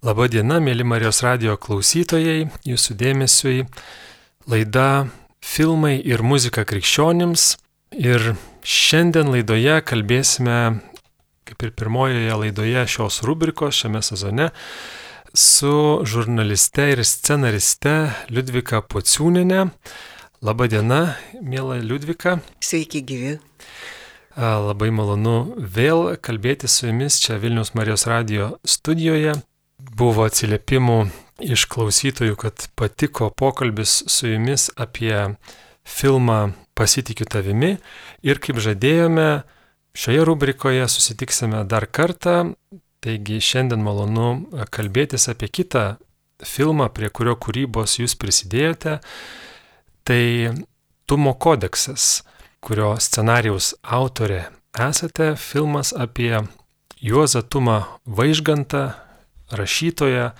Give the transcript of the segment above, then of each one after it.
Labadiena, mėly Marijos radio klausytojai, jūsų dėmesiui laida Filmai ir muzika krikščionims. Ir šiandien laidoje kalbėsime, kaip ir pirmojoje laidoje šios rubrikos šiame sezone, su žurnaliste ir scenariste Liudvika Pociūninė. Labadiena, mėla Liudvika. Sveiki, gyvi. Labai malonu vėl kalbėti su jumis čia Vilnius Marijos radio studijoje. Buvo atsiliepimų iš klausytojų, kad patiko pokalbis su jumis apie filmą Pasitikiu tavimi. Ir kaip žadėjome, šioje rubrikoje susitiksime dar kartą, taigi šiandien malonu kalbėtis apie kitą filmą, prie kurio kūrybos jūs prisidėjote. Tai Tumo kodeksas kurio scenarijaus autorė esate, filmas apie Juozą Tumą Vaižgantą, rašytoją,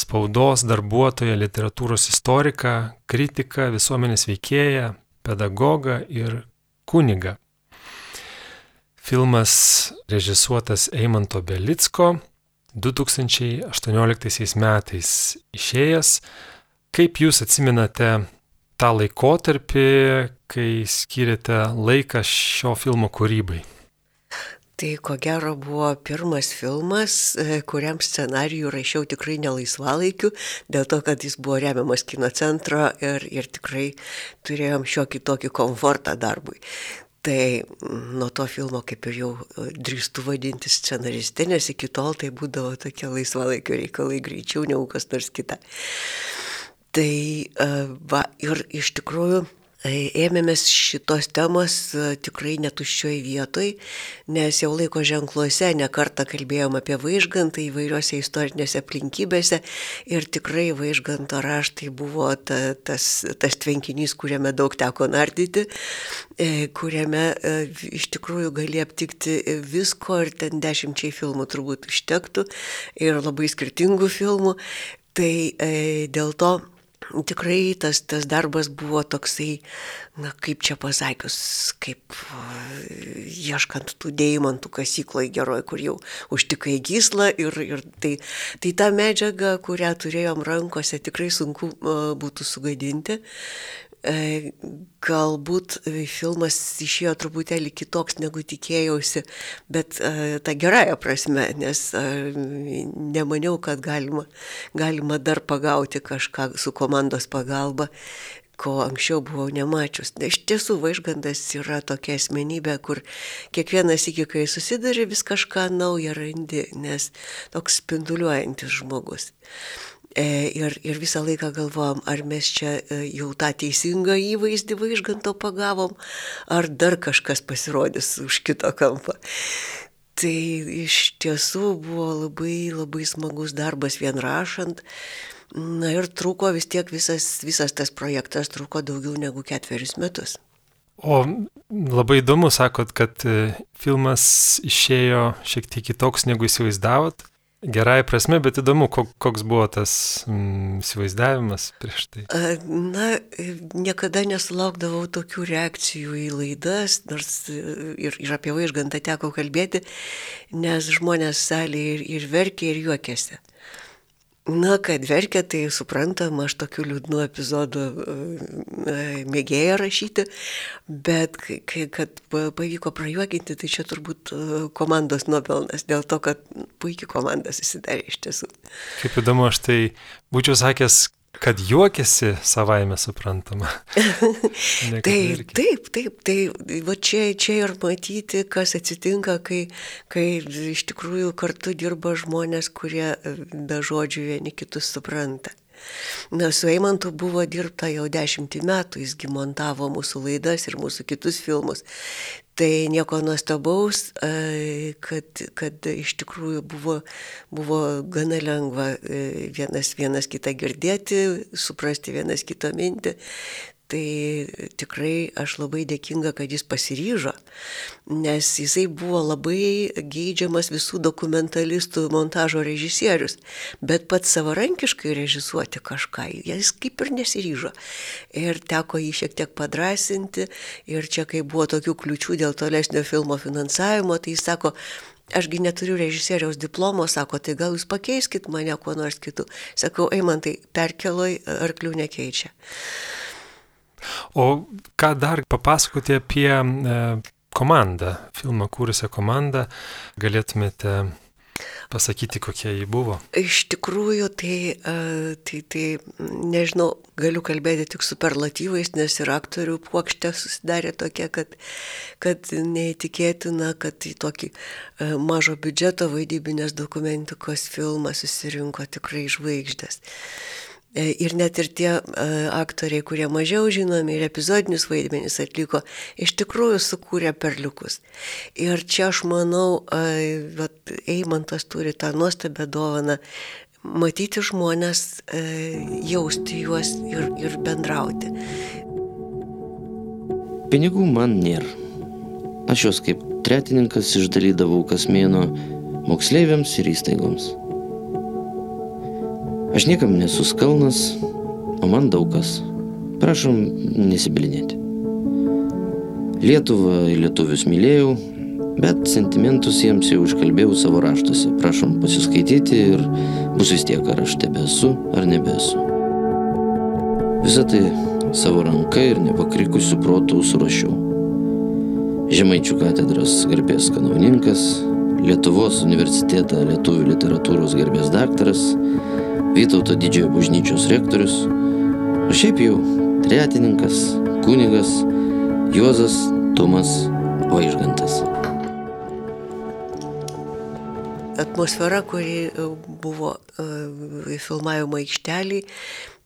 spaudos darbuotoją, literatūros istoriką, kritiką, visuomenės veikėją, pedagogą ir kunigą. Filmas režisuotas Eimanto Belicko 2018 metais išėjęs. Kaip jūs atsiminate tą laikotarpį, kai skiriate laiką šio filmo kūrybai? Tai ko gero buvo pirmas filmas, e, kuriam scenarijų rašiau tikrai nelaisvalaikiu, dėl to, kad jis buvo remiamas kino centro ir, ir tikrai turėjom šiokį tokį komfortą darbui. Tai nuo to filmo kaip ir jau drįstu vadinti scenaristė, nes iki tol tai būdavo tokie laisvalaikio reikalai greičiau negu kas nors kita. Tai e, va, ir iš tikrųjų ėmėmės šitos temos e, tikrai netuščioj vietoj, nes jau laiko ženkluose nekartą kalbėjom apie vaižgantą įvairiose istorinėse aplinkybėse ir tikrai vaižganto raštai buvo ta, tas, tas tvenkinys, kuriame daug teko nardyti, kuriame iš tikrųjų gali aptikti visko ir ten dešimčiai filmų turbūt užtektų ir labai skirtingų filmų. Tai e, dėl to tikrai tas, tas darbas buvo toksai, na kaip čia pasakius, kaip ieškant tų deimantų kasykloje geroje, kur jau užtikai gyslą ir, ir tai, tai ta medžiaga, kurią turėjom rankose, tikrai sunku būtų sugadinti. E, galbūt filmas išėjo truputėlį kitoks negu tikėjausi, bet e, ta gerąją prasme, nes e, nemaniau, kad galima, galima dar pagauti kažką su komandos pagalba ko anksčiau buvau nemačius. Iš tiesų, vaižgandas yra tokia asmenybė, kur kiekvienas iki kai susidari vis kažką naują randi, nes toks spinduliuojantis žmogus. E, ir, ir visą laiką galvojom, ar mes čia e, jau tą teisingą įvaizdį vaižganto pagavom, ar dar kažkas pasirodys už kito kampą. Tai iš tiesų buvo labai labai smagus darbas vien rašant. Na ir truko vis tiek visas, visas tas projektas truko daugiau negu ketverius metus. O labai įdomu, sakot, kad e, filmas išėjo šiek tiek kitoks negu įsivaizdavot. Gerai prasme, bet įdomu, koks buvo tas mm, įsivaizdavimas prieš tai. Na, niekada nesulaukdavau tokių reakcijų į laidas, nors ir, ir apie vaižgantą teko kalbėti, nes žmonės salėje ir, ir verkė, ir juokėsi. Na, kad verkia, tai suprantama, aš tokių liūdnų epizodų e, mėgėja rašyti, bet kai, kad pavyko prajuokinti, tai čia turbūt e, komandos nuopelnas, dėl to, kad puikiai komanda susidarė iš tiesų. Kaip įdomu, aš tai būčiau sakęs, Kad juokiasi savaime suprantama. taip, taip, taip, tai va čia, čia ir matyti, kas atsitinka, kai, kai iš tikrųjų kartu dirba žmonės, kurie be žodžių vieni kitus supranta. Na, su Eimantu buvo dirbta jau dešimtį metų, jisgi montavo mūsų laidas ir mūsų kitus filmus. Tai nieko nuostabaus, e, kad, kad iš tikrųjų buvo, buvo gana lengva e, vienas, vienas kitą girdėti, suprasti vienas kitą mintį. Tai tikrai aš labai dėkinga, kad jis pasiryžo, nes jisai buvo labai geidžiamas visų dokumentalistų montažo režisierius, bet pats savarankiškai režisuoti kažką, jis kaip ir nesiryžo. Ir teko jį šiek tiek padrasinti ir čia kai buvo tokių kliučių dėl tolesnio filmo finansavimo, tai jis sako, ašgi neturiu režisieriaus diplomo, sako, tai gal jūs pakeiskit mane kuo nors kitų. Sakau, eimantai, perkeloj arklių nekeičia. O ką dar papasakoti apie e, komandą, filmą kūrusią komandą, galėtumėte pasakyti, kokia ji buvo? Iš tikrųjų, tai, tai, tai nežinau, galiu kalbėti tik superlatyvais, nes ir aktorių puokštė susidarė tokia, kad, kad neįtikėtina, kad į tokį mažo biudžeto vaidybinės dokumentikos filmą susirinko tikrai žvaigždės. E, ir net ir tie e, aktoriai, kurie mažiau žinomi ir epizodinius vaidmenis atliko, iš tikrųjų sukūrė perliukus. Ir čia aš manau, e, vat, Eimantas turi tą nuostabią dovaną matyti žmonės, jausti juos ir, ir bendrauti. Pinigų man nėra. Aš juos kaip tretininkas išdalydavau kas mėno moksleiviams ir įstaigoms. Aš niekam nesu skalnas, o man daug kas. Prašom nesibilinėti. Lietuvą ir lietuvius mylėjau, bet sentimentus jiems jau iškalbėjau savo raštuose. Prašom pasiskaityti ir bus vis tiek, ar aš tebesu ar nebesu. Visą tai savo ranka ir nepakrikusių protų surašiau. Žemaičių katedros garbės kanauninkas, Lietuvos universitetą lietuvių literatūros garbės daktaras, Vytauto didžiojo bažnyčios rektorius, o šiaip jau tretininkas, kunigas Juozas Tomas Vaižgantas. Atmosfera, kuri e, buvo uh, filmavimo aikštelį,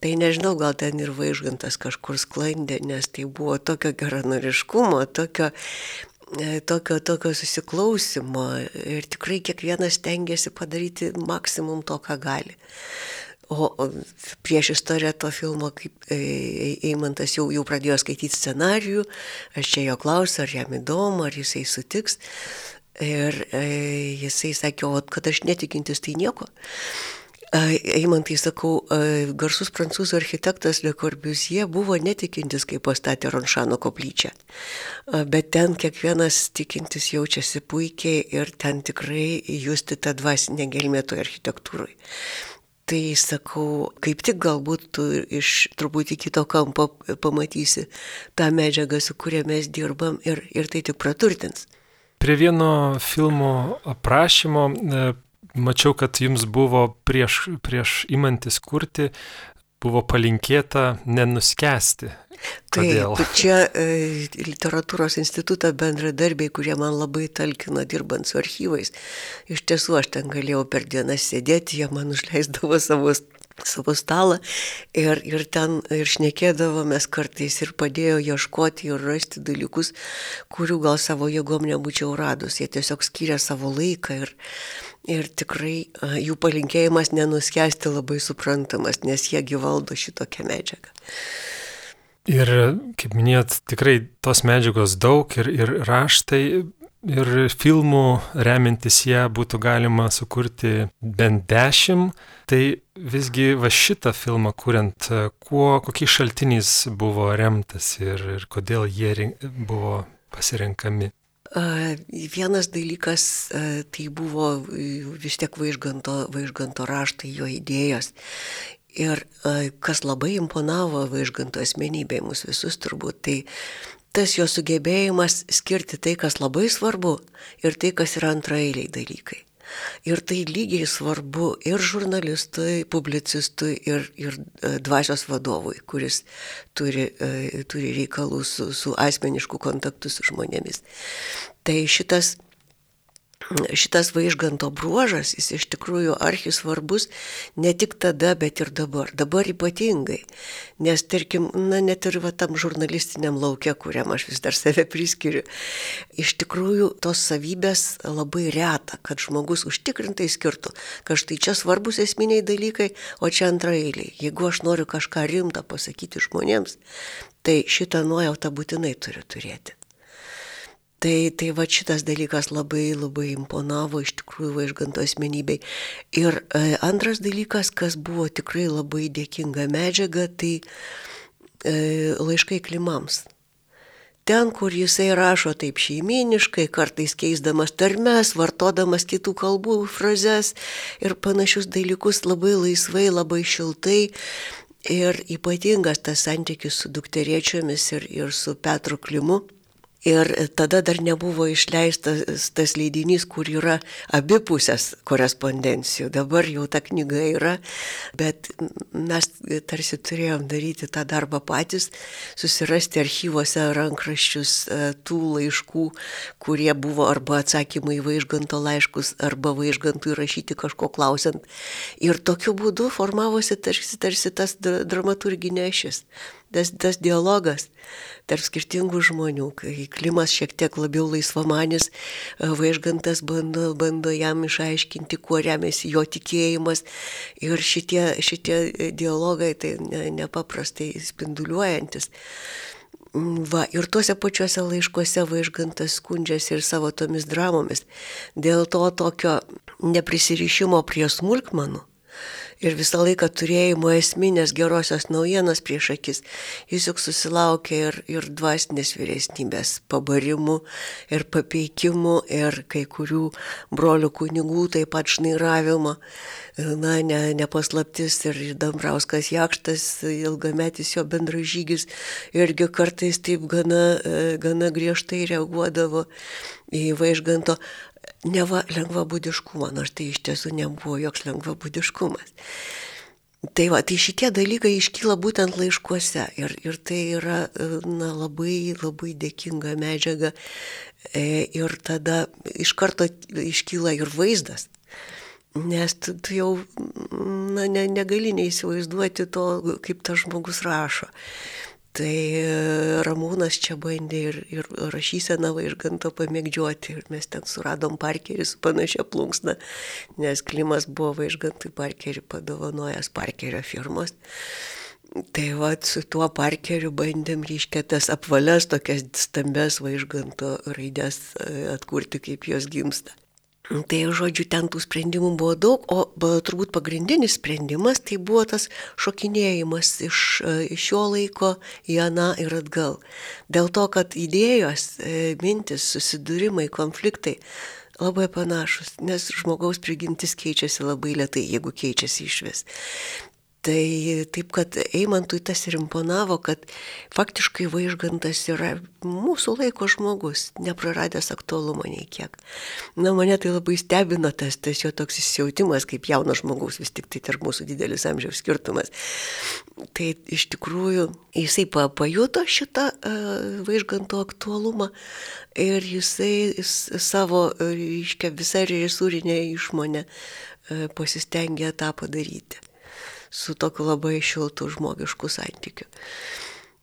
tai nežinau, gal ten ir Vaižgantas kažkur sklandė, nes tai buvo tokio geranoriškumo, tokio e, tokio, tokio susiklausimo ir tikrai kiekvienas tengiasi padaryti maksimum to, ką gali. O prieš istoriją to filmo, kaip e, Eimantas jau, jau pradėjo skaityti scenarijų, aš čia jo klausiu, ar jam įdomu, ar jisai sutiks. Ir e, jisai sakė, o kad aš netikintis, tai nieko. Eimantai sakau, garsus prancūzų architektas Le Corbusier buvo netikintis, kai pastatė Ronšano koplyčią. Bet ten kiekvienas tikintis jaučiasi puikiai ir ten tikrai justi tą dvasinę gelmę toje architektūroje. Tai sakau, kaip tik galbūt tu iš truputį kito kampo pamatysi tą medžiagą, su kuria mes dirbam ir, ir tai tik praturtins. Prie vieno filmo aprašymo e, mačiau, kad jums buvo prieš, prieš imantis kurti, buvo palinkėta nenuskesti. Taip, čia e, literatūros instituto bendradarbiai, kurie man labai talkino dirbant su archyvais. Iš tiesų, aš ten galėjau per dieną sėdėti, jie man užleisdavo savo, savo stalą ir, ir ten ir šnekėdavomės kartais ir padėjo ieškoti ir rasti dalykus, kurių gal savo jėgom nebūčiau radus. Jie tiesiog skiria savo laiką ir, ir tikrai jų palinkėjimas nenuskesti labai suprantamas, nes jie gyvaldo šitokią medžiagą. Ir, kaip minėjot, tikrai tos medžiagos daug ir, ir raštai, ir filmų remintis ją būtų galima sukurti bent dešimt. Tai visgi va šitą filmą kuriant, kuo, kokiais šaltiniais buvo remtas ir, ir kodėl jie buvo pasirenkami. Vienas dalykas tai buvo vis tiek vaižganto, vaižganto raštai, jo idėjos. Ir kas labai imponavo Vaižganto asmenybėje mūsų visus turbūt, tai tas jo sugebėjimas skirti tai, kas labai svarbu ir tai, kas yra antraeiliai dalykai. Ir tai lygiai svarbu ir žurnalistui, publicistui, ir, ir dvasios vadovui, kuris turi, turi reikalų su, su asmenišku kontaktu su žmonėmis. Tai šitas šitas vaižganto bruožas, jis iš tikrųjų archi svarbus ne tik tada, bet ir dabar. Dabar ypatingai. Nes, tarkim, na, net ir va tam žurnalistiniam laukia, kuriam aš vis dar save priskiriu, iš tikrųjų tos savybės labai reta, kad žmogus užtikrintai skirtų, kad štai čia svarbus esminiai dalykai, o čia antraeiliai. Jeigu aš noriu kažką rimtą pasakyti žmonėms, tai šitą nuojautą būtinai turiu turėti. Tai, tai va šitas dalykas labai labai imponavo iš tikrųjų vaižganto asmenybei. Ir e, antras dalykas, kas buvo tikrai labai dėkinga medžiaga, tai e, laiškai klimams. ten, kur jisai rašo taip šeiminiškai, kartais keisdamas tarmes, vartodamas kitų kalbų frazes ir panašius dalykus labai laisvai, labai šiltai. Ir ypatingas tas santykis su dukteriečiamis ir, ir su Petru Klimu Ir tada dar nebuvo išleistas tas leidinys, kur yra abipusės korespondencijų. Dabar jau ta knyga yra, bet mes tarsi turėjom daryti tą darbą patys, susirasti archyvose rankraščius e, tų laiškų, kurie buvo arba atsakymai į vaižganto laiškus, arba vaižgantų įrašyti kažko klausiant. Ir tokiu būdu formavosi tarsi, tarsi tas dramaturginė šis tas, tas dialogas tarp skirtingų žmonių, kai klimas šiek tiek labiau laisvamanis, e, vaižgantas bando, bando jam išaiškinti, kuo remiasi jo tikėjimas ir šitie, šitie dialogai tai ne, nepaprastai spinduliuojantis. Va, ir tuose pačiuose laiškuose vaižgantas skundžiasi ir savo tomis dramomis dėl to tokio neprisirišimo prie smulkmenų ir visą laiką turėjimo esminės gerosios naujienos prieš akis, jis juk susilaukė ir, ir dvasinės vyresnybės pabarimų, ir papeikimų, ir kai kurių brolių kunigų taip pat šnairavimo. Na, ne, nepaslaptis ir Dambrauskas Jakštas, ilgametis jo bendražygis, irgi kartais taip gana, gana griežtai reaguodavo į vaižganto neva lengvabūdiškumą, nors tai iš tiesų nebuvo joks lengvabūdiškumas. Tai va, tai šitie dalykai iškyla būtent laiškuose ir, ir tai yra na, labai, labai dėkinga medžiaga e, ir tada iš karto iškyla ir vaizdas. Nes tu, tu jau na, ne, negali neįsivaizduoti to, kaip tas žmogus rašo. Tai e, Ramūnas čia bandė ir, ir rašyseną vaižganto pamėgdžioti ir mes ten suradom parkerį su panašia plunksna, nes klimas buvo vaižgantui parkerį padovanojęs parkerio firmos. Tai va, su tuo parkeriu bandėm, reiškia, tas apvalias tokias stambes vaižganto raidės e, atkurti, kaip jos gimsta. Tai žodžiu, ten tų sprendimų buvo daug, o turbūt pagrindinis sprendimas tai buvo tas šokinėjimas iš, iš šio laiko į aną ir atgal. Dėl to, kad idėjos, e, mintis, susidūrimai, konfliktai labai panašus, nes žmogaus prigimtis keičiasi labai lietai, jeigu keičiasi iš vis. Tai taip, kad Eimantui tas ir imponavo, kad faktiškai vaižgantas yra mūsų laiko žmogus, nepraradęs aktualumo nei kiek. Na, mane tai labai stebino tas, tas jo toks įsijautimas kaip jaunas žmogus, vis tik tai tarp mūsų didelis amžiaus skirtumas. Tai iš tikrųjų jisai pajuto šitą uh, vaižganto aktualumą ir jisai jis savo, reiškia, visą režisūrinę išmonę uh, pasistengė tą padaryti su tokiu labai šiltu žmogišku santykiu.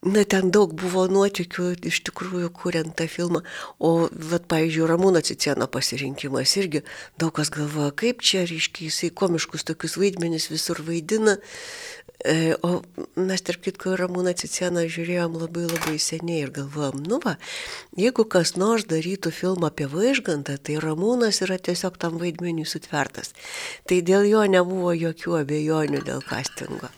Na, ten daug buvo nuotikių, iš tikrųjų, kuriant tą filmą. O, vat, pavyzdžiui, Ramūno Cicieno pasirinkimas irgi daug kas galvoja, kaip čia, reiškia, jisai komiškus tokius vaidmenis visur vaidina. E, o mes, tarp kitko, Ramūną Cicieną žiūrėjom labai labai seniai ir galvojom, nu va, jeigu kas nors darytų filmą apie vaižgantą, tai Ramūnas yra tiesiog tam vaidmeniui sutvertas. Tai dėl jo nebuvo jokių abejonių dėl castingo.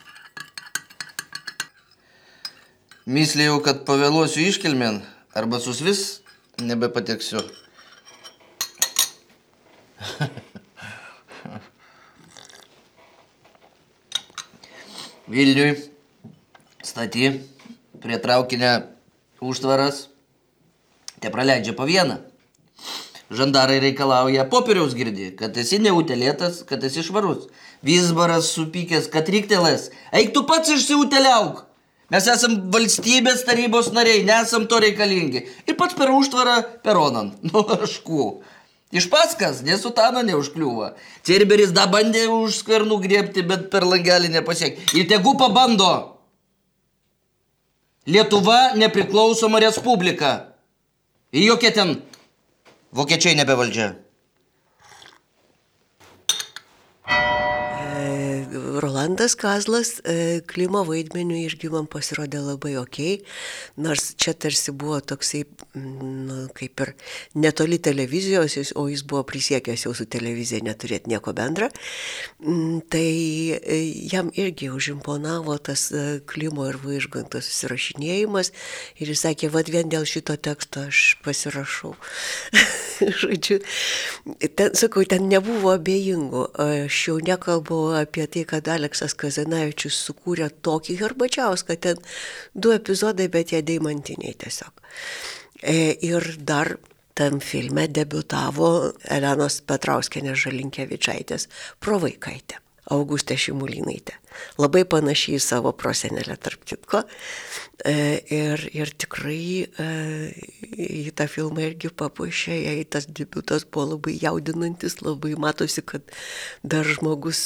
Myslėjau, kad pavėluosiu iškilmen arba susvis nebepateksiu. Vilniui staty prie traukinio užtvaras, te praleidžia po vieną. Žandarai reikalauja popieriaus girdi, kad esi neutelėtas, kad esi švarus. Visbaras supykęs, kad ryktelės. Eik tu pats išsiuteliauk. Mes esam valstybės tarybos nariai, nesam to reikalingi. Ir pats per užtvarą peronan. Nu, ašku. Iš paskas, nesutano neužkliūva. Cerberis da bandė už skvernų griebti, bet per langelį nepasiekė. Ir tegu pabando. Lietuva nepriklausoma respublika. Ir jokie ten vokiečiai nebevaldžia. Rolandas Kazlas e, Klimo vaidmeniu irgi man pasirodė labai ok, nors čia tarsi buvo toksai, nu, kaip ir netoli televizijos, o jis buvo prisiekęs jau su televizija neturėti nieko bendra. Tai e, jam irgi užimponavo tas e, Klimo ir Vaižganto susirašinėjimas ir jis sakė, vad vien dėl šito teksto aš pasirašau. Žodžiu, ten, sakau, ten nebuvo abejingų. Aš jau nekalbu apie tai, kad Aleksas Kazanavičius sukūrė tokį herbačiauską, ten du epizodai, bet jie deimantiniai tiesiog. E, ir dar tam filme debutavo Elenos Petrauskienės Žalinkievičiaitės provaikaitė. Augustė Šimulynaitė. Labai panašiai į savo prosenelę, tarp kitko. E, ir, ir tikrai e, į tą filmą irgi papuošė, jai tas debutas buvo labai jaudinantis, labai matosi, kad dar žmogus,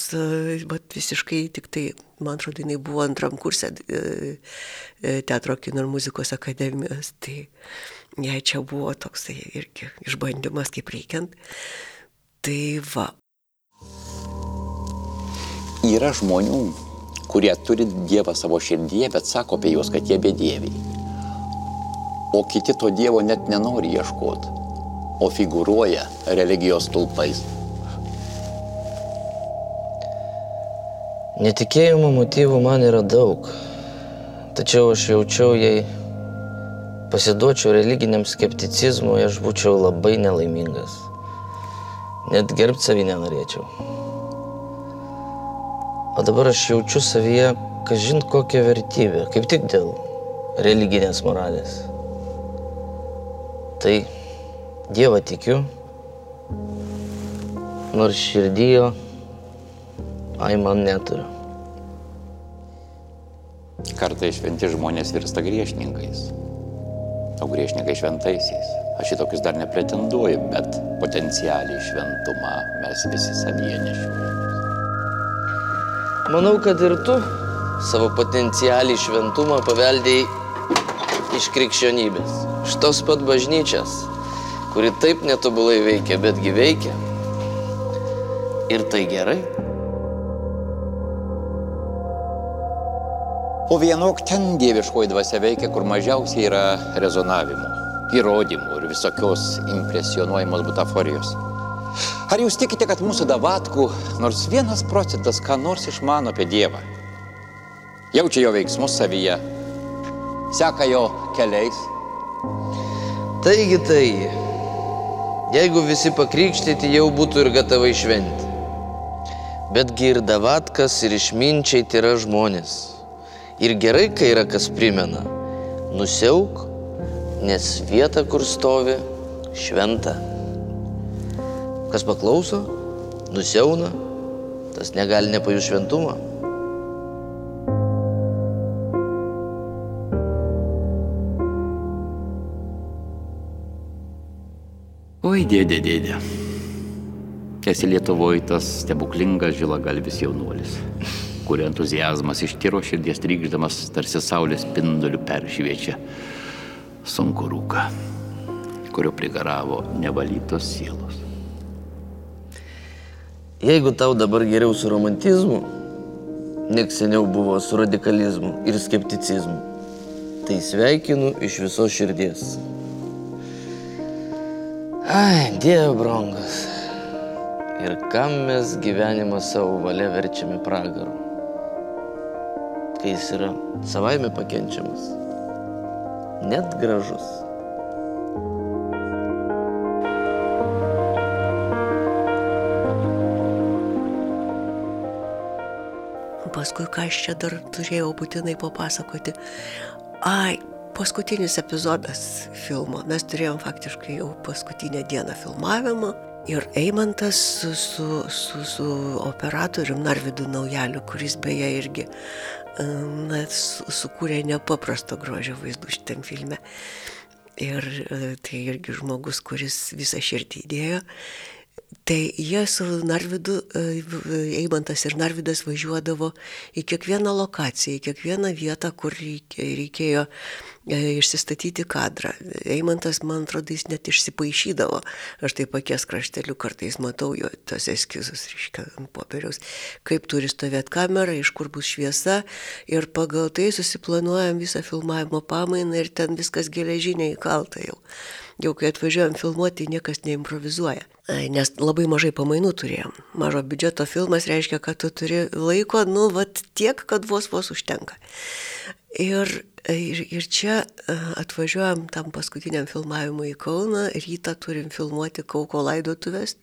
bet visiškai tik tai, man atrodo, jinai buvo antram kursė teatro kino ir muzikos akademijos. Tai, jei čia buvo toksai irgi išbandymas kaip reikiant. Tai va. Yra žmonių, kurie turi Dievą savo širdyje, bet sako apie juos, kad jie bedieviai. O kiti to Dievo net nenori ieškoti, o figuruoja religijos tulpais. Netikėjimo motyvų man yra daug, tačiau aš jaučiau, jei pasiduočiau religiniam skepticizmui, aš būčiau labai nelaimingas. Net gerbti savį nenorėčiau. O dabar aš jaučiu savyje, kažin kokią vertybę, kaip tik dėl religinės moralės. Tai Dievą tikiu, nors širdyjo, ai man neturiu. Kartai šventi žmonės virsta griešininkais o griešnikai šventaisiais. Aš į tokius dar nepretenduoju, bet potencialiai šventumą mes visi savyje nešiūrime. Manau, kad ir tu savo potencialiai šventumą paveldėjai iš krikščionybės. Šitos pat bažnyčias, kuri taip netobulai veikia, betgi veikia. Ir tai gerai. O vienok ten dieviškoji dvasia veikia, kur mažiausiai yra rezonavimų, įrodymų ir visokios impresionuojamos butaforijos. Ar jūs tikite, kad mūsų davatkų nors vienas procentas ką nors išmano apie Dievą? Jaučia jo veiksmus savyje, seka jo keliais. Taigi tai, jeigu visi pakrikštyti, jau būtų ir gatavai šventi. Betgi ir davatkas, ir išminčiai tai yra žmonės. Ir gerai, kai yra kas primena. Nusiauk, nes vieta, kur stovi, šventa. Kas paklauso, nusiauna, tas negali nepajų šventumą. Oi, dėdė, dėdė. Esi Lietuvoje tas stebuklingas žilagalvis jaunuolis kurio entuzijazmas iš tyro širdies trykšdamas tarsi saulės spinduliu peršviečia sunku rūką, kurio prigaravo nevalytos sielos. Jeigu tau dabar geriau su romantizmu, nek seniau buvo su radikalizmu ir skepticizmu, tai sveikinu iš viso širdies. Ai, Dieve brangas. Ir kam mes gyvenimą savo valia verčiame pragaru? kai jis yra savaime pakenčiamas, net gražus. Paskui, ką aš čia dar turėjau būtinai papasakoti. Ai, paskutinis epizodas filmo. Mes turėjom faktiškai jau paskutinę dieną filmavimo. Ir Eimantas su, su, su, su operatorium Narvidu Naujaliu, kuris beje irgi na, sukūrė nepaprasto grožio vaizdų šitam filme. Ir e, tai irgi žmogus, kuris visą širdį įdėjo. Tai jie su Narvidu, e, Eimantas ir Narvidas važiuodavo į kiekvieną lokaciją, į kiekvieną vietą, kur reikėjo e, išsistatyti kadrą. Eimantas, man atrodo, jis net išsipaišydavo. Aš taip pakies krašteliu kartais matau jo tos eskizus, reiškia, ant popieriaus, kaip turi stovėti kamera, iš kur bus šviesa ir pagal tai susiplanuojam visą filmavimo pamainą ir ten viskas geležiniai įkalta jau. Jau kai atvažiuojam filmuoti, niekas neimprovizuoja. Nes labai mažai pamainų turėjom. Mažo biudžeto filmas reiškia, kad tu turi laiko, nu, vat tiek, kad vos vos užtenka. Ir, ir, ir čia atvažiuojam tam paskutiniam filmavimui į Kauną, rytą turim filmuoti Kauko laidotuvės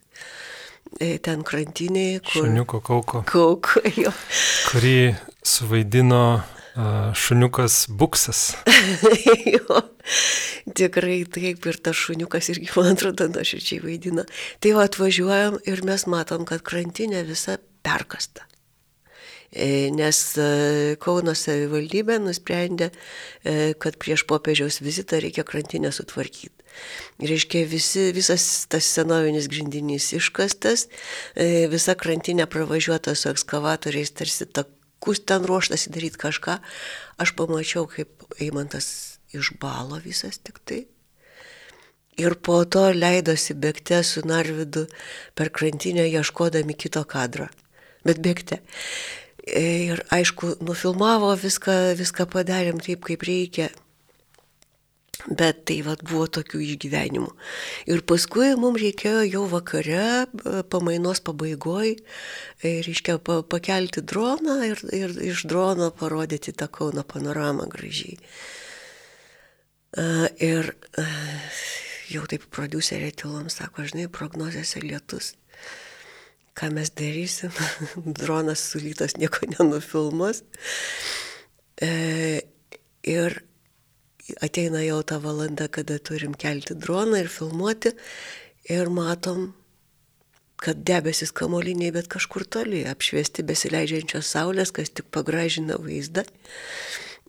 e, ten krantiniai. Kur... Šuniuko kauko. Kauko, jo. Kurį suvaidino šuniukas buksas. jo, tikrai taip ir tas šuniukas irgi, man atrodo, nuoširdžiai vaidina. Tai va atvažiuojam ir mes matom, kad krantinė visa perkasta. E, nes e, Kauno savivaldybė nusprendė, e, kad prieš popiežiaus vizitą reikia krantinę sutvarkyti. Reiškia, visi, visas tas senovinis grindinys iškastas, visa krantinė pravažiuota su ekskavatoriais, tarsi ta kus ten ruoštasi daryti kažką, aš pamačiau, kaip Eimantas išbalo visas tik tai. Ir po to leidosi bėgte su Narvidu per krantinę ieškodami kito kadro. Bet bėgte. Ir aišku, nufilmavo viską, viską padarėm taip, kaip reikia. Bet tai vad buvo tokių išgyvenimų. Ir paskui mums reikėjo jau vakare, pamainos pabaigoj, e, reiškia pakelti droną ir, ir iš drono parodyti tą Kauno panoramą gražiai. Ir jau taip producerė tylom sako, žinai, prognozėse lietus. Ką mes darysim? Dronas sulytas nieko nenufilmas. E, ir ateina jau ta valanda, kada turim kelti droną ir filmuoti ir matom, kad debesis kamoliniai, bet kažkur toli, apšviesti besileidžiančios saulės, kas tik pagražina vaizdą.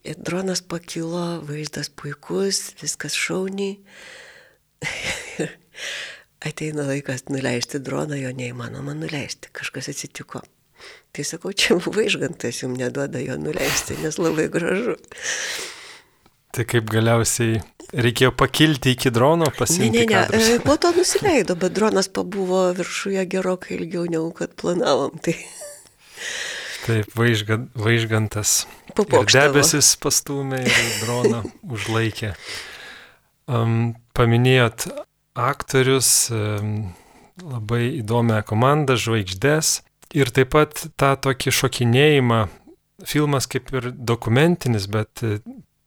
Ir dronas pakilo, vaizdas puikus, viskas šauniai. Ateina laikas nuleisti droną, jo neįmanoma nuleisti, kažkas atsitiko. Tai sakau, čia vaižgantas jums neduoda jo nuleisti, nes labai gražu. Tai kaip galiausiai reikėjo pakilti iki drono, pasimti. Ne, ne, ne, kadrus. E, po to nusileido, bet dronas pabuvo viršuje gerokai ilgiau negu kad planavom. Tai... Taip, vaižgan, vaižgantas. Debesis pastumė ir droną užlaikė. Um, paminėjot aktorius, um, labai įdomią komandą, žvaigždės ir taip pat tą tokį šokinėjimą. Filmas kaip ir dokumentinis, bet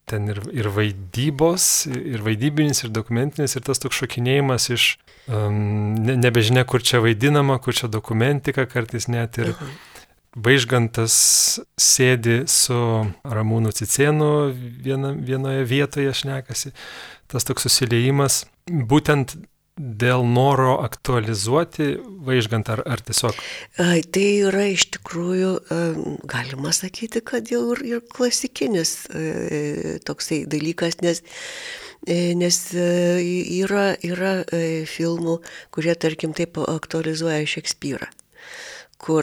ten ir, ir vaidybos, ir vaidybinis, ir dokumentinis, ir tas toks šokinėjimas iš um, ne, nebežinia, kur čia vaidinama, kur čia dokumentika, kartais net ir Vaižgantas sėdi su Ramūnu Cicėnu viena, vienoje vietoje šnekasi. Tas toks susiliejimas būtent dėl noro aktualizuoti vaižgant ar, ar tiesiog? Tai yra iš tikrųjų, galima sakyti, kad jau ir, ir klasikinis e, toksai dalykas, nes, e, nes e, yra, yra filmų, kurie, tarkim, taip aktualizuoja Šekspyrą kur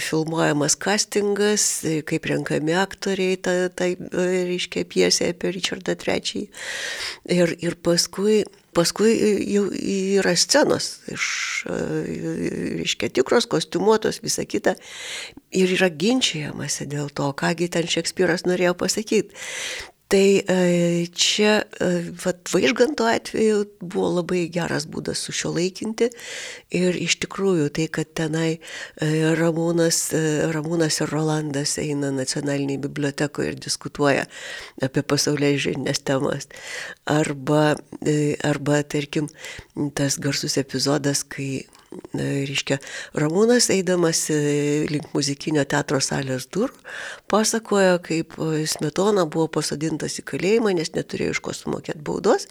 filmuojamas castingas, kaip renkami aktoriai, tai, tai reiškia piesė apie Richardą III. Ir, ir paskui Paskui jau yra scenos, iš, reiškia, tikros, kostiumuotos, visa kita. Ir yra ginčiamasi dėl to, kągi ten Šekspyras norėjo pasakyti. Tai e, čia e, vat, vaižganto atveju buvo labai geras būdas sušiuolaikinti ir iš tikrųjų tai, kad tenai e, Ramūnas, Ramūnas ir Rolandas eina nacionaliniai bibliotekoje ir diskutuoja apie pasaulyje žinės temas. Arba, arba, tarkim, tas garsus epizodas, kai reiškia, Ramūnas eidamas e, link muzikinio teatro salės durų, pasakojo, kaip e, Smetona buvo pasodintas į kalėjimą, nes neturėjo iš ko sumokėti baudos.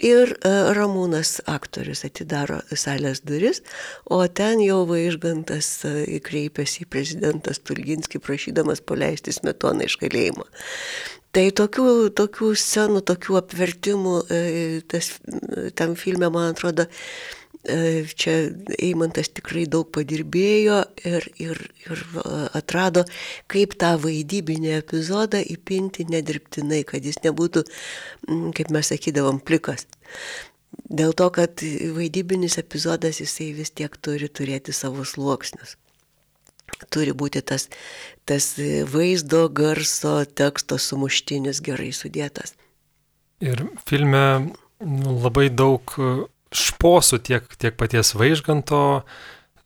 Ir e, Ramūnas aktorius atidaro salės duris, o ten jau vaižgantas kreipėsi į prezidentą Stulginskį prašydamas paleisti Smetoną iš kalėjimo. Tai tokių, tokių scenų, tokių apvertimų tas, tam filme, man atrodo, E, čia Eimantas tikrai daug padirbėjo ir, ir, ir atrado, kaip tą vaidybinį epizodą įpinti nedirbtinai, kad jis nebūtų, kaip mes sakydavom, plikas. Dėl to, kad vaidybinis epizodas jisai vis tiek turi turėti savo sluoksnius. Turi būti tas, tas vaizdo, garso, teksto sumuštinis gerai sudėtas. Ir filme nu, labai daug šposų tiek, tiek paties vaižganto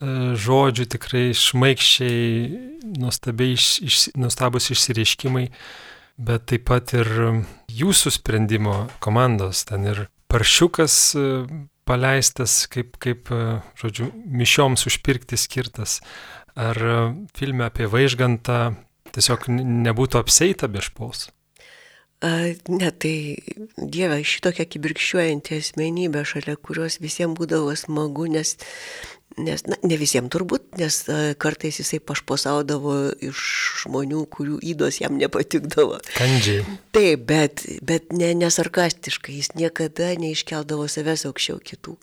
žodžių, tikrai šmaikščiai, nuostabiai, iš, iš, nuostabus išsireiškimai, bet taip pat ir jūsų sprendimo komandos, ten ir paršiukas paleistas, kaip, kaip žodžiu, mišioms užpirkti skirtas, ar filme apie vaižgantą tiesiog nebūtų apseita be špos? Ne, tai Dieve, šitokia kibirkščiuojanti asmenybė, šalia kurios visiems būdavo smagu, nes Nes, na, ne visiems turbūt, nes a, kartais jisai pašposaudavo iš žmonių, kurių įdos jam nepatikdavo. Kandžiai. Taip, bet, bet ne, nesarkastiškai, jis niekada neiškeldavo savęs aukščiau kitų.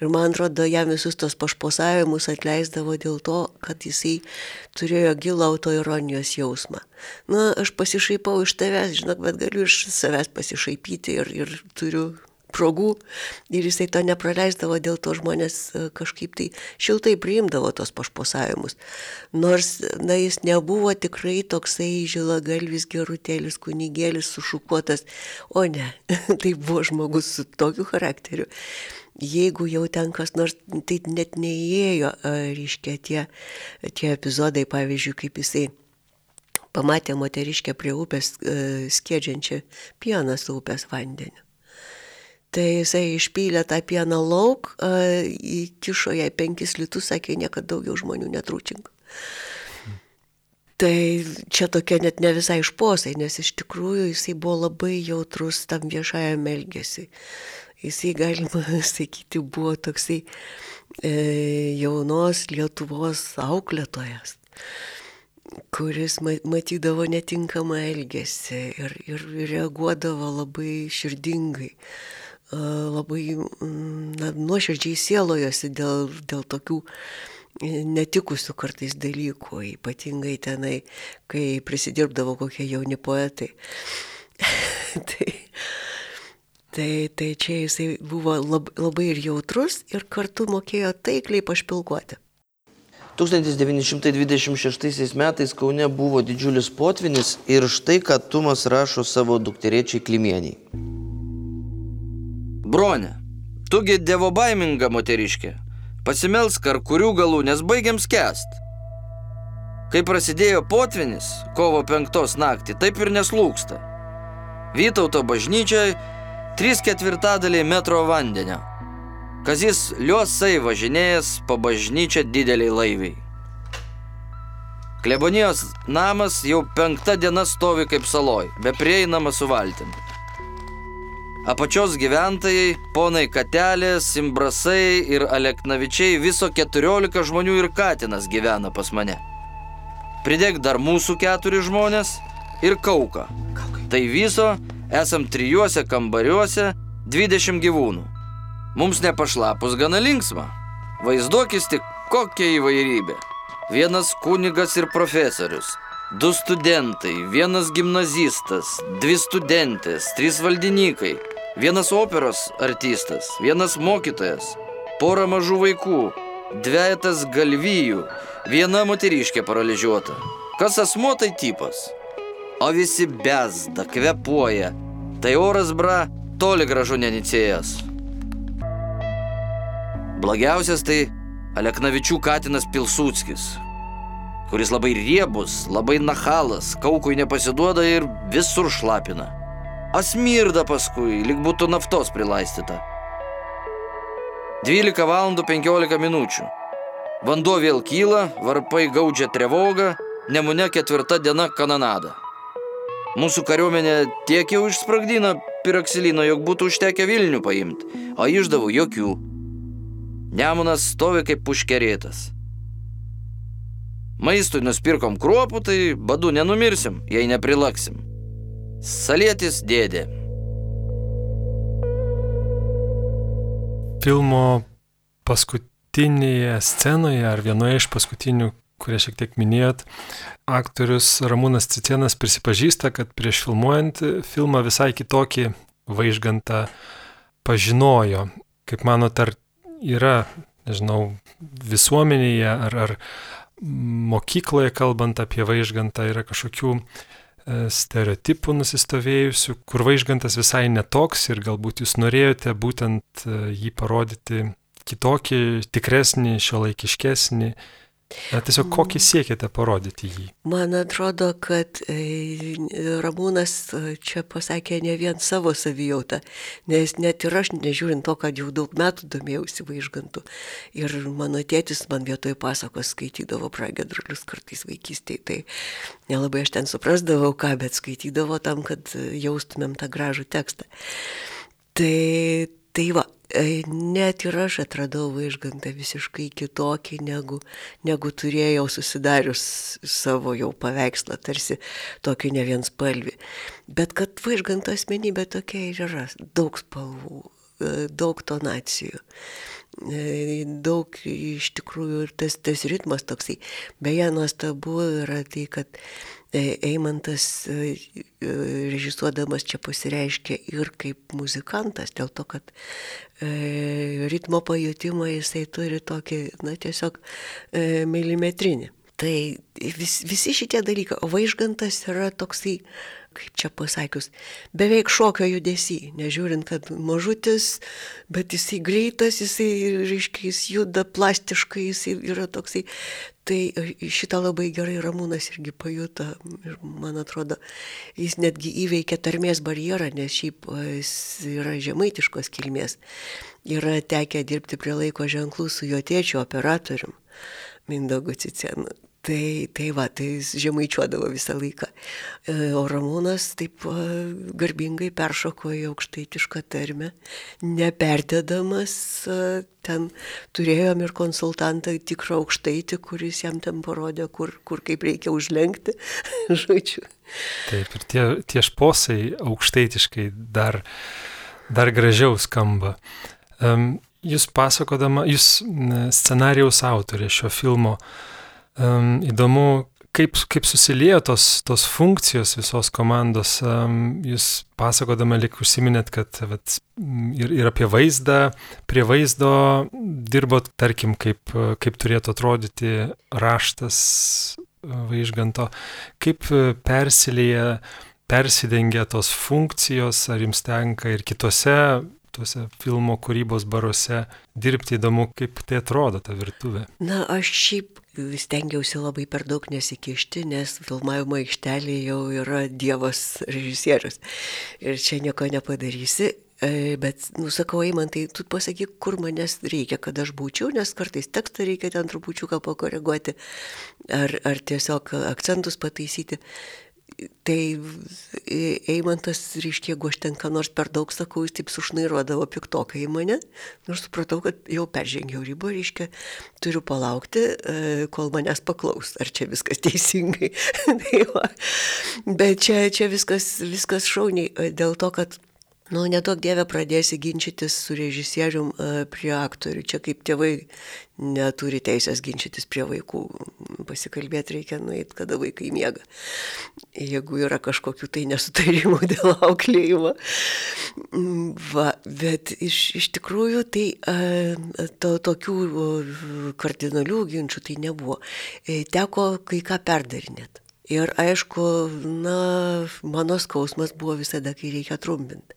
Ir man atrodo, jam visus tos pašposavimus atleisdavo dėl to, kad jisai turėjo gilą autoironijos jausmą. Na, aš pasišaipau iš tavęs, žinok, bet galiu iš savęs pasišaipyti ir, ir turiu progų ir jisai to nepraleisdavo, dėl to žmonės e, kažkaip tai šiltai priimdavo tos pašposavimus. Nors, na, jis nebuvo tikrai toksai žilagalvis gerutėlis, kunigėlis sušukuotas, o ne, tai buvo žmogus su tokiu charakteriu. Jeigu jau ten kas nors, tai net neįėjo, e, reiškia, tie, tie epizodai, pavyzdžiui, kaip jisai pamatė moteriškę prie upės e, skiedžiančią pieną su upės vandeniu. Tai jisai išpylė tą pieną lauk, įkišo jai penkis litus, sakė, niekada daugiau žmonių netrūčink. Tai čia tokia net ne visai išposai, nes iš tikrųjų jisai buvo labai jautrus tam viešajam elgesiui. Jisai, galima sakyti, buvo toksai e, jaunos Lietuvos auklėtojas kuris matydavo netinkamą elgesį ir, ir reaguodavo labai širdingai labai na, nuoširdžiai sielojosi dėl, dėl tokių e, netikusių kartais dalykų, ypatingai tenai, kai prisidirbdavo kokie jauni poetai. tai, tai, tai čia jisai buvo lab, labai ir jautrus ir kartu mokėjo taikliai pašpilkuoti. 1926 metais Kaune buvo didžiulis potvinis ir štai ką Tumas rašo savo dukteriečiai Klimieniai. Bronė, tugi dievo baiminga moteriškė, pasimelsk ar kurių galų, nes baigiam skęst. Kai prasidėjo potvinis, kovo penktos naktį, taip ir neslūksta. Vytauto bažnyčiai trys ketvirtadaliai metro vandenio. Kazis liuosai važinėjęs po bažnyčią dideliai laiviai. Klebonijos namas jau penktą dieną stovi kaip saloj, be prieinama su valtim. Apačios gyventojai, ponai Katelės, Simbrasai ir Aleknavičiai viso 14 žmonių ir Katinas gyvena pas mane. Pridėk dar mūsų keturi žmonės ir kauką. Tai viso esam trijuose kambariuose 20 gyvūnų. Mums nepašlapus gana linksma. Vaizduokis tik kokia įvairybė. Vienas kunigas ir profesorius, du studentai, vienas gimnazistas, dvi studentės, trys valdininkai, Vienas operos artistas, vienas mokytojas, pora mažų vaikų, dvejetas galvijų, viena moteriškė paralyžiuota. Kas asmo tai tipas? O visi bezda, kvepuoja. Tai oras bra toli gražu nenicėjas. Blogiausias tai Aleknavičių katinas Pilsudskis, kuris labai riebus, labai nahalas, kaukui nepasiduoda ir visur šlapina. Asmirda paskui, lyg būtų naftos prilaistyta. 12 val. 15 minučių. Vanduo vėl kyla, varpai gaudžia trevogą, nemune ketvirta diena kanonada. Mūsų kariuomenė tiek jau išsprogdino piraksilino, jog būtų užtekę Vilnių paimti, o išdavų jokių. Nemunas stovi kaip puškerėtas. Maistui nusipirkom kruopų, tai badu nenumirsim, jei neprilaksim. Salėtis dėdė. Filmo paskutinėje scenoje ar vienoje iš paskutinių, kurią šiek tiek minėjot, aktorius Ramūnas Cicienas prisipažįsta, kad prieš filmuojant filmą visai kitokį vaižgantą pažinojo. Kaip manot, ar yra, nežinau, visuomenėje ar, ar mokykloje kalbant apie vaižgantą yra kažkokių stereotipų nusistovėjusių, kur vaižgantas visai netoks ir galbūt jūs norėjote būtent jį parodyti kitokį, tikresnį, šio laikiškesnį, Na, tiesiog kokį siekite parodyti jį? Man atrodo, kad e, Ramūnas e, čia pasakė ne vien savo savijautą, nes net ir aš, nežiūrint to, kad jau daug metų domėjausi vaižgantų. Ir mano tėtis man vietoj pasakos skaitydavo pragedrulius kartais vaikystėje, tai nelabai aš ten suprasdavau ką, bet skaitydavo tam, kad jaustumėm tą gražų tekstą. Tai, tai va, E, net ir aš atradau vaižgantą visiškai kitokį, negu, negu turėjau susidarius savo jau paveikslą, tarsi tokį ne vien spalvį. Bet kad vaižganto asmenybė tokia ir yra, daug spalvų, e, daug tonacijų e, daug iš tikrųjų ir tas, tas ritmas toksai. Beje, nuostabu yra tai, kad Eimantas režisuodamas čia pasireiškia ir kaip muzikantas, dėl to, kad e, ritmo pajutimą jisai turi tokį, na, tiesiog e, milimetrinį. Tai vis, visi šitie dalykai, o vaižgantas yra toksai kaip čia pasakius, beveik šokio judesi, nežiūrint, kad mažutis, bet jisai greitas, jisai, reiškia, jis juda plastiškai, jisai yra toksai. Tai šitą labai gerai Ramūnas irgi pajuto ir man atrodo, jis netgi įveikė tarmės barjerą, nes šiaip jis yra žemaitiškos kilmės. Yra tekę dirbti prie laiko ženklų su jo tėčiu operatorium Mindogu Cicenu. Tai, tai va, tai jis žemaičiuodavo visą laiką. E, o Ramūnas taip garbingai peršoko į aukštaitišką tarmę, neperdėdamas, ten turėjom ir konsultantą tikrą aukštaitį, kuris jam ten parodė, kur, kur kaip reikia užlenkti, žodžiu. Taip, ir tie, tie šposai aukštaitiškai dar, dar gražiau skamba. Um, jūs pasakodama, jūs scenarijaus autorė šio filmo, uh, Um, įdomu, kaip, kaip susiliejo tos, tos funkcijos visos komandos. Um, jūs pasakodama lik užsiminėt, kad vat, ir, ir apie vaizdą, prie vaizdo dirbot, tarkim, kaip, kaip turėtų atrodyti raštas vaižganto, kaip persilieja, persidengia tos funkcijos, ar jums tenka ir kitose tuose filmo kūrybos baruose dirbti įdomu, kaip tai atrodo ta virtuvė. Na, aš šiaip stengiausi labai per daug nesikišti, nes filmavimo aikštelėje jau yra Dievas režisierius. Ir čia nieko nepadarysi. E, bet, nusakau, Eimantai, tu pasakyk, kur manęs reikia, kad aš būčiau, nes kartais tekstą reikia ten trupučiuką pakoreguoti ar, ar tiesiog akcentus pataisyti. Tai Eimantas, reiškia, jeigu aš ten ką nors per daug sakau, jis taip sušnairuodavo piktokai į mane. Nors supratau, kad jau peržengiau ribą, reiškia, turiu palaukti, e, kol manęs paklaus, ar čia viskas teisingai. tai. Bet čia, čia viskas, viskas šauniai, e, dėl to, kad Nu, nedaug dievę pradėsi ginčytis su režisierium e, prie aktorių. Čia kaip tėvai neturi teisės ginčytis prie vaikų. Pasikalbėti reikia nueiti, kada vaikai miega. Jeigu yra kažkokių tai nesutarimų dėl auklėjimo. Va, bet iš, iš tikrųjų tai e, to, tokių kardinalių ginčių tai nebuvo. E, teko kai ką perdarinėti. Ir aišku, na, mano skausmas buvo visada, kai reikia trumpinti.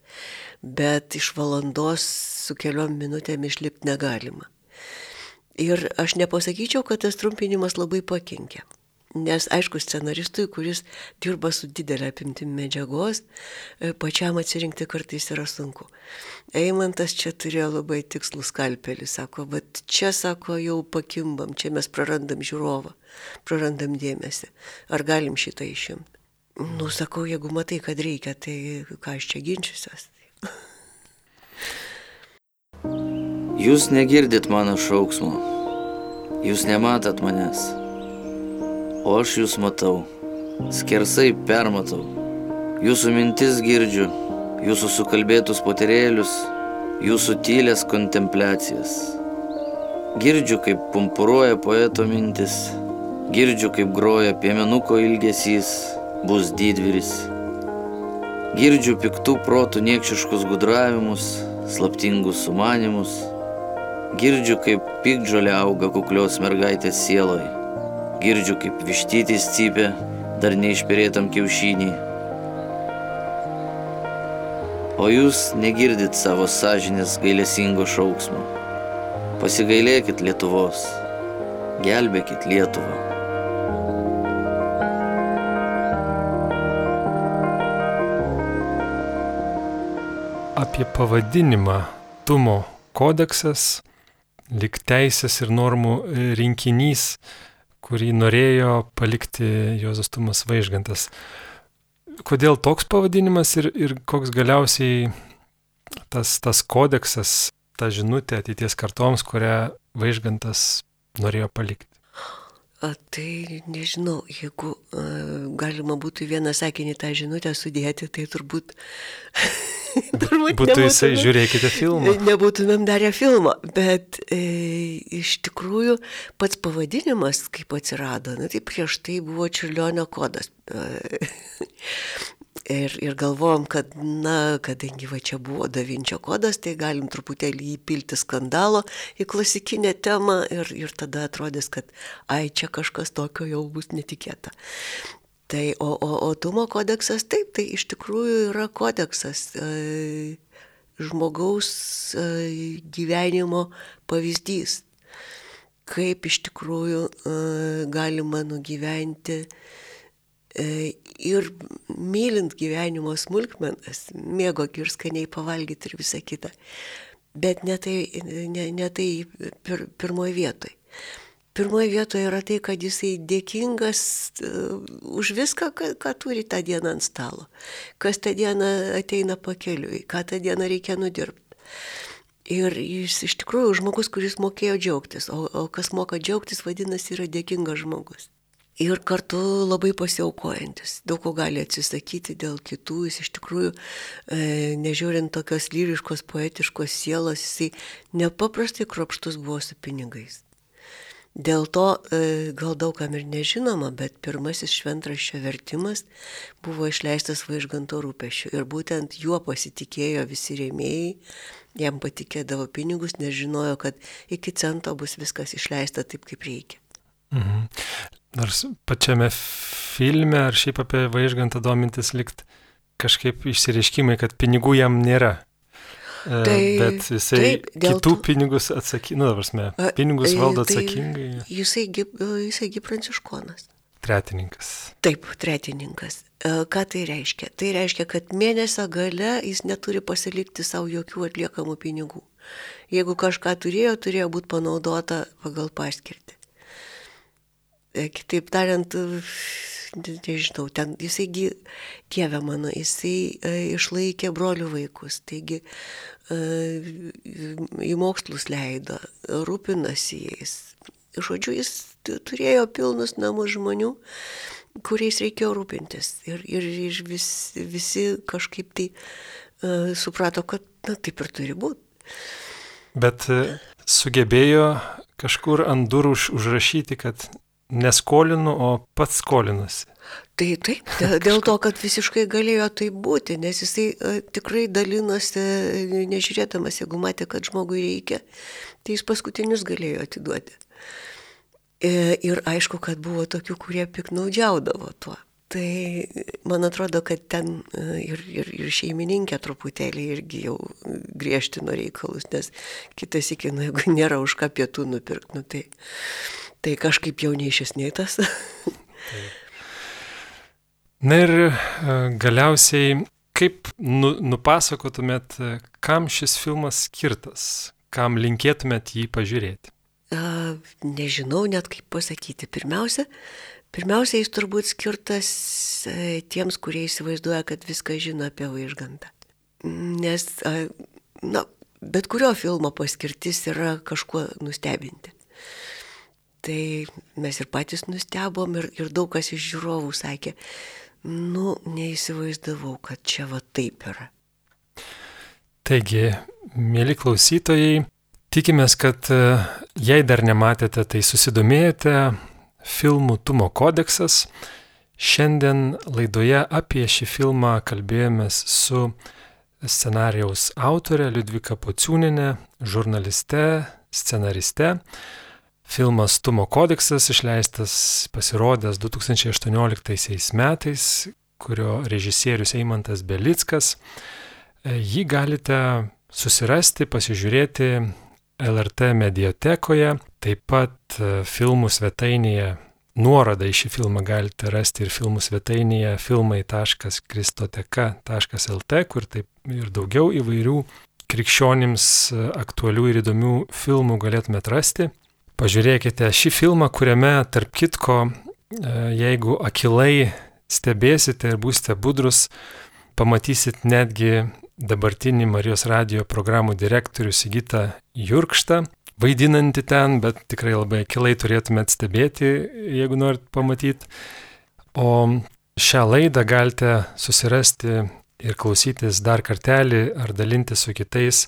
Bet iš valandos su keliom minutėm išlipti negalima. Ir aš nepasakyčiau, kad tas trumpinimas labai pakenkė. Nes aišku, scenaristui, kuris dirba su didelė apimtim medžiagos, e, pačiam atsirinkti kartais yra sunku. Eimantas čia turėjo labai tikslų skalpelį, sako, bet čia, sako, jau pakimbam, čia mes prarandam žiūrovą, prarandam dėmesį. Ar galim šitą išimti? Nu, sakau, jeigu matai, kad reikia, tai ką aš čia ginčiusios. Jūs negirdit mano šauksmo, jūs nematot manęs o aš jūs matau, skersai permatau. Jūsų mintis girdžiu, jūsų sukalbėtus poterėlius, jūsų tylės kontempliacijas. Girdžiu, kaip pumpuruoja poeto mintis, girdžiu, kaip groja piemenuko ilgesys, bus didvyris. Girdžiu piktų protų niekšiškus gudravimus, slaptingus sumanimus. Girdžiu, kaip pikdžiolė auga kuklios mergaitės sieloje. Girdžiu, kaip vištytis cypia dar neišperėtam kiaušiniai. o jūs negirdit savo sąžinės gailėsingo šauksmo. Pasigailėkit Lietuvos, gelbėkit Lietuvą. Apie pavadinimą Tumo kodeksas, lik teisės ir normų rinkinys, kurį norėjo palikti Jozas Tumas Vaižgantas. Kodėl toks pavadinimas ir, ir koks galiausiai tas, tas kodeksas, ta žinutė ateities kartoms, kurią Vaižgantas norėjo palikti? A, tai nežinau, jeigu a, galima būtų vieną sakinį tą žinutę sudėti, tai turbūt... turbūt būtų jisai, žiūrėkite filmą. Nebūtumėm darę filmą, bet e, iš tikrųjų pats pavadinimas, kaip atsirado, na tai prieš tai buvo Čiurlionio kodas. Ir, ir galvojom, kad, na, kadangi va čia buvo Davinčio kodas, tai galim truputėlį įpilti skandalo į klasikinę temą ir, ir tada atrodys, kad, ai, čia kažkas tokio jau bus netikėta. Tai, o, o, o Tumo kodeksas, taip, tai iš tikrųjų yra kodeksas e, žmogaus e, gyvenimo pavyzdys, kaip iš tikrųjų e, galima nugyventi E, ir mylint gyvenimo smulkmenas, mėgo ir skaniai pavalgyti ir visą kitą. Bet ne tai, ne, ne tai pir, pirmoje vietoje. Pirmoje vietoje yra tai, kad jisai dėkingas uh, už viską, ką, ką turi tą dieną ant stalo. Kas tą dieną ateina pakeliui, ką tą dieną reikia nudirbti. Ir jis iš tikrųjų žmogus, kuris mokėjo džiaugtis, o, o kas moka džiaugtis, vadinasi, yra dėkingas žmogus ir kartu labai pasiaukojantis. Daug ko gali atsisakyti dėl kitų, jis iš tikrųjų, e, nežiūrint tokios lyriškos, poetiškos sielos, jisai nepaprastai kropštus buvo su pinigais. Dėl to e, gal daugam ir nežinoma, bet pirmasis šventraščio vertimas buvo išleistas vaižganto rūpešiu ir būtent juo pasitikėjo visi rėmėjai, jam patikėdavo pinigus, nes žinojo, kad iki cento bus viskas išleista taip, kaip reikia. Mhm. Nors pačiame filme ar šiaip apie vaižgantą domintis likt kažkaip išsireiškimai, kad pinigų jam nėra. E, tai, Bet jisai taip, kitų to... pinigus atsakingai, nu, prasme, pinigus valdo tai, atsakingai. Jisaigi, jisaigi pranciškonas. Tretininkas. Taip, tretininkas. E, ką tai reiškia? Tai reiškia, kad mėnesio gale jis neturi pasilikti savo jokių atliekamų pinigų. Jeigu kažką turėjo, turėjo būti panaudota pagal paskirtį. E, kitaip tariant, nežinau, ten jisai, Dieve mano, jisai e, išlaikė brolių vaikus, taigi e, į mokslus leido, rūpinasi jais. Žodžiu, jis turėjo pilnus namus žmonių, kuriais reikėjo rūpintis. Ir, ir, ir vis, visi kažkaip tai uh, suprato, kad na, taip ir turi būti. Bet sugebėjo kažkur ant durų už, užrašyti, kad neskolinu, o pats skolinusi. Tai taip, dėl to, kad visiškai galėjo tai būti, nes jisai e, tikrai dalinosi, nežiūrėdamas, jeigu matė, kad žmogui reikia, tai jis paskutinius galėjo atiduoti. E, ir aišku, kad buvo tokių, kurie piknaudžiaudavo tuo. Tai man atrodo, kad ten e, ir, ir, ir šeimininkė truputėlį irgi jau griežtino reikalus, nes kitas iki, nu, jeigu nėra už ką pietų nupirkti, nu, tai Tai kažkaip jau nei šis, nei tas. Na ir e, galiausiai, kaip nu, nupasakotumėt, e, kam šis filmas skirtas, kam linkėtumėt jį pažiūrėti? A, nežinau net kaip pasakyti. Pirmiausia, pirmiausia, jis turbūt skirtas e, tiems, kurie įsivaizduoja, kad viską žino apie vaižgantą. Nes, a, na, bet kurio filmo paskirtis yra kažkuo nustebinti. Tai mes ir patys nustebom ir, ir daug kas iš žiūrovų sakė, nu, neįsivaizdavau, kad čia va taip yra. Taigi, mėly klausytojai, tikimės, kad e, jei dar nematėte, tai susidomėjote filmų Tumo kodeksas. Šiandien laidoje apie šį filmą kalbėjomės su scenarijaus autorė Liudvika Pociūninė, žurnaliste, scenariste. Filmas Tumo kodeksas išleistas pasirodęs 2018 metais, kurio režisierius Eimantas Belickas. Jį galite susirasti, pasižiūrėti LRT mediatekoje, taip pat filmų svetainėje. Nuorodą į šį filmą galite rasti ir filmų svetainėje filmai.kristoteka.lt, kur taip ir daugiau įvairių krikščionims aktualių ir įdomių filmų galėtumėte rasti. Pažiūrėkite šį filmą, kuriame, tarp kitko, jeigu akilai stebėsite ir būsite budrus, pamatysit netgi dabartinį Marijos radio programų direktorių Sigitą Jurkštą, vaidinantį ten, bet tikrai labai akilai turėtumėt stebėti, jeigu norit pamatyti. O šią laidą galite susirasti ir klausytis dar kartelį ar dalinti su kitais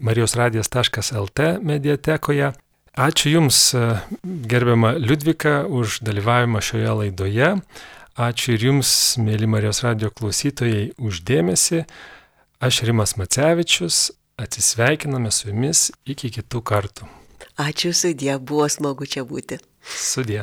marijosradijas.lt mediatekoje. Ačiū Jums, gerbiama Liudvika, už dalyvavimą šioje laidoje. Ačiū ir Jums, mėly Marijos radio klausytojai, uždėmesi. Aš Rimas Macevičius, atsisveikiname su Jumis iki kitų kartų. Ačiū sudė, buvo smagu čia būti. Sudė.